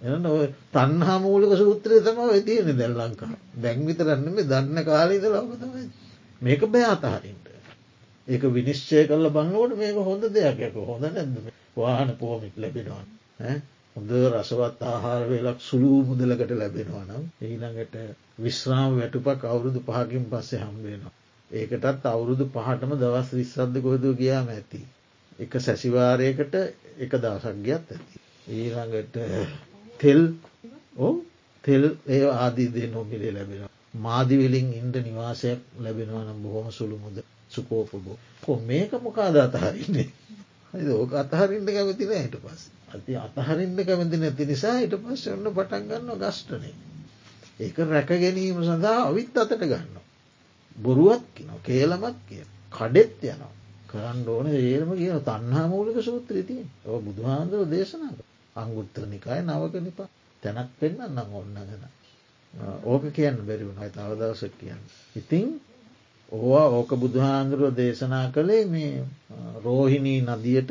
S1: එන ඔය තන්හා මූලික සූත්‍රය තම තියෙන දැල් ලංකා දැංවිතරන්න මේ දන්න කාලීද ලවකතම මේක බෑ අතහරින්ට. ඒක විනිශ්චය කල්ල බංගවට මේක හොඳ දෙයක් හොඳ නැද වාහන පෝමික් ලැබෙනවා. හොඳ රසවත් ආහාර වෙලක් සුළූ මුදලකට ලැබෙනවා නම් ඊළඟට විශ්‍රාම වැටුපක් අවුරුදු පහකින් පස්සේ හම්බේනවා. ඒකටත් අවුරුදු පහටම දවස් විස්සද්ධ කොහද ගියාම ඇති. එක සැසිවාරයකට එක දවසක් ගියත් ඇති. ඊළඟට තෙල් ඕ තෙල් ඒ ආදීදේ නොමිලේ ලැබෙන. මාදිවිලින් ඉන්ඩ නිවාසයක් ලැබෙනවා නම් බොහොම සුළු මුද සුකෝපබෝ. කො මේක මොකාද අතහරින්නේ. ඕක අතහරින්ට කැමතින හට පස්. ඇති අතහරින්ට කැමති නැති නිසා හිට පස්ස ඔන්න පටන්ගන්න ගස්ටනේ. ඒක රැක ගැනීම සඳහා අවිත් අතට ගන්න. බොරුවත් කියන කේලමත් කිය කඩෙත් යනවා. කරන්න ඕන ඒරම කියන තන්හා මූලික සූත්‍රතිය ඔ බුදුහාන්දුව දේශනාව අංගුත්තර නිකාය නවක නිපා තැනක් පෙන්න්න නම් ඔන්නගෙන. ඕක කියන්න බැරි වුණයි තවදවසක් කියන්න. ඉතිං ඕවා ඕක බුදුහාන්දුරුව දේශනා කළේ මේ රෝහිණී නදියට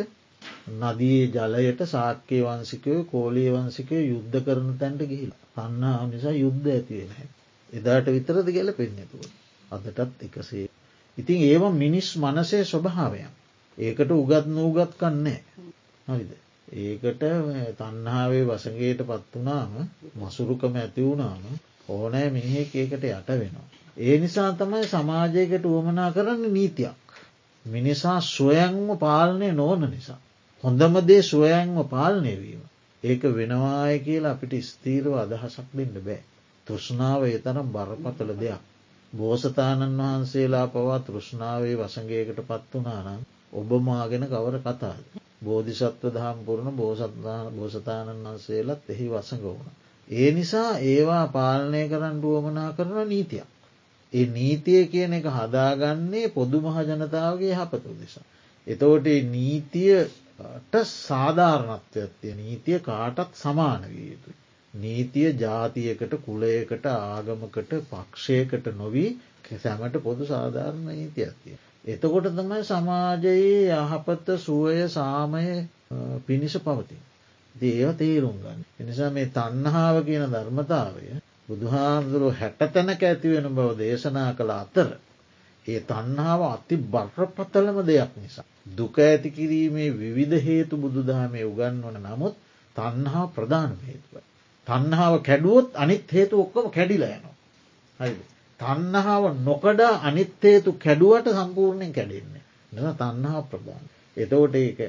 S1: නදයේ ජලයට සාක්‍යය වන්සිකය කෝලී වන්සිකය යුද්ධ කරන තැන්ට ගිහිල අන්නා නිසා යුද්ධ ඇතිවෙන එදාට විතරද ගැල පෙන්නතුව අදටත් එකසේ. ඉතින් ඒව මිනිස් මනසේ ස්වභාවයන් ඒකට උගත් නූගත් කන්නේ හරිද. ඒකට තන්නාවේ වසගේට පත් වනාම මසුරුකම ඇති වුණාම ඕනෑ මිනිහෙක් ඒකට යට වෙනවා. ඒ නිසා තමයි සමාජයකට උවමනා කරන්න නීතියක්. මිනිසා ස්වයංම පාලනය නොවන නිසා. හොඳම දේ ස්වයංව පාලනය වීම. ඒක වෙනවාය කියලා අපිට ස්තීරව අදහසක් දෙන්න බෑ. තෘෂ්ණාව ඒ තරම් බරපතල දෙයක්. බෝසතාණන් වහන්සේලා පවා තෘෂ්ණාවේ වසගේකට පත් වනානම් ඔබ මාගෙන කවර කතාද. බෝධිසත්ව දහම් පුරණ බෝසතාණන් වහන්සේලත් එහි වසඟ වුණ. ඒ නිසා ඒවා පාලනය කරන්න ුවමනා කරන නීතියක්. ඒ නීතිය කියන එක හදාගන්නේ පොදු මහජනතාවගේ හපතු නිසා. එතවට නීතියට සාධාරණත්වයත්තිය නීතිය කාටත් සමාන විය යුතු. නීතිය ජාතියකට කුලයකට ආගමකට පක්ෂයකට නොවී සැමට පොදු සාධාරණ නීතියත්තිය. එතකොට තමයි සමාජයේ යහපත සුවය සාමය පිණිස පවතින්. දේව තේරුම් ගන්න. එනිසා මේ තන්නහාව කියන ධර්මතාවය බුදුහාමුදුරුව හැට තැනක ඇතිවෙන බව දේශනා කළ අතර. ඒ තන්නාව අති බර්පතලම දෙයක් නිසා. දුක ඇති කිරීමේ විවිධ හේතු බුදුදහමේ උගන්වන නමුත් තන්හා ප්‍රධාන හේතුව. තන්හාාව කැඩුවොත් අනිත් හේතු ඔක්කොම කැඩිලයනවා. හරි. තන්නහාාව නොකඩා අනිත්තේතු කැඩුවට සම්පූර්ණයෙන් කැඩෙන්නේ. නම තන්හා ප්‍රධාන. එතවට ඒක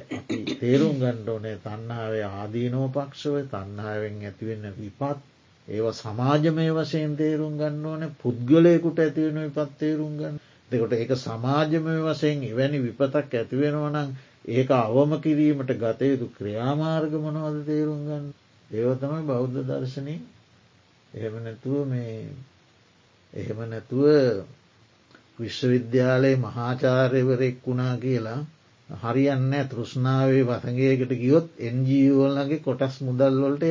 S1: තේරුම් ගණ්ඩෝනේ තන්නාවේ ආදීනෝපක්ෂව තන්නාවෙන් ඇතිවෙන්න විපත් ඒව සමාජමය වශයෙන් තේරුම් ගන්න ඕන පුද්ගලයකුට ඇතිවෙන විපත් තේරුම් ගන්න දෙකොට ඒක සමාජමය වශයෙන් එවැනි විපතක් ඇතිවෙනවනං ඒක අවම කිරීමට ගතයුතු ක්‍රියාමාර්ග මොනවද තේරුම් ගන්න? ඒව තමයි බෞද්ධ දර්ශනය එහෙම නැතුව මේ එහෙම නැතුව විශ්වවිද්‍යාලයේ මහාචාර්යවරෙක් වුණා කියලා හරියන්න තෘෂ්ණාවේ වසගේකට ගියොත් එන්ජීවල්ලගේ කොටස් මුදල්වලට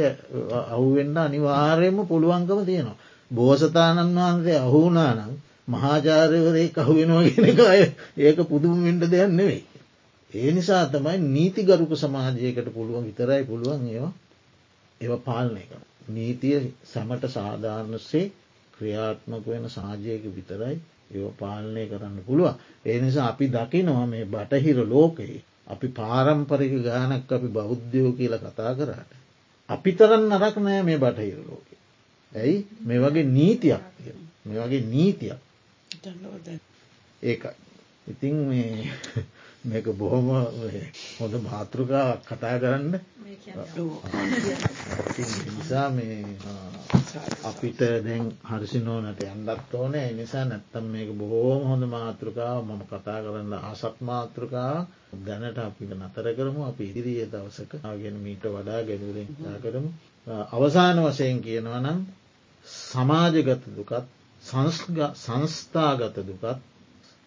S1: අහුවෙන්ඩ අනිවාර්යම පුළුවන්කම තියෙනවා. බෝසතාණන් වහන්සේ අහුනානම් මහාචාරයවරේ කහුවෙනවා ගෙනක අය ඒක පුදුමෙන්ට දෙයක් නෙවෙයි. ඒ නිසා තමයි නීති ගරුක සමාජයකට පුළුවන් විතරයි පුළුවන් ඒවා ඒව පාලනය කර. නීතිය සැමට සාධාරණසේ ක්‍රියාත්මක වෙන සාජයක විතරයි ඒ පාලනය කරන්න පුළුවන්. ඒ නිසා අපි දකිනවා මේ බටහිර ලෝකයේ අපි පාරම්පරික ගානක් අපි බෞද්ධයෝ කියල කතා කරට. අපි තරන් නරක් නෑ මේ බටහිර ලෝකෙ. ඇයි මේ වගේ නීතියක් තිය මේ වගේ නීතියක් ඒකයි. ඉතින් මේ මේක බොහොම හොඳ මාතෘකා කතා කරන්න. නිසා මේ අපිට දැන් හරිසි නෝනට යන්දත් ඕන නිසා නැත්තම් මේක බොහෝම හොඳ මාතෘකාව. මම කතා කරන්න ආසත් මාතෘකා දැනට අපිට නතර කරමු. අපි ඉදිරිය දවසක ගෙන මීට වඩා ගැනුවෙන් කතා කරමු. අවසාන වශයෙන් කියනවනම් සමාජගත දුකත් සංස්ථාගත දුකත්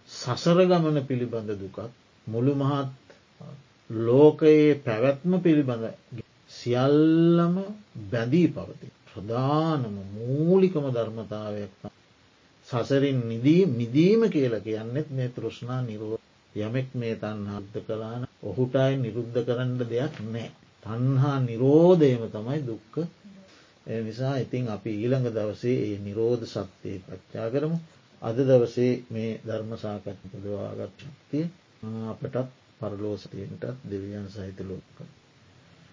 S1: සසරගමන පිළිබඳ දුකත් මුළු මහත් ලෝකයේ පැවැත්ම පිළිබඳ සියල්ලම බැඳී පවති. ප්‍රධානම මූලිකම ධර්මතාවයක් සසරින් නිදී මිදීම කියල කියන්නෙත් මේ තෘෂ්ණා නිරෝ යමෙක් මේ තන්හක්ද කලාන ඔහුටයි නිරුද්ධ කරන්න දෙයක් නෑ. තන්හා නිරෝධයම තමයි දුක්ක නිසා ඉතින් අපි ඊළඟ දවසේ ඒ නිරෝධ සත්‍යය පච්චා කරමු අද දවසේ මේ ධර්ම සාකච්ච පුදවාගත් ශක්තිය අපටත් පරලෝසතියටත් දෙවියන් සහිත ලෝක.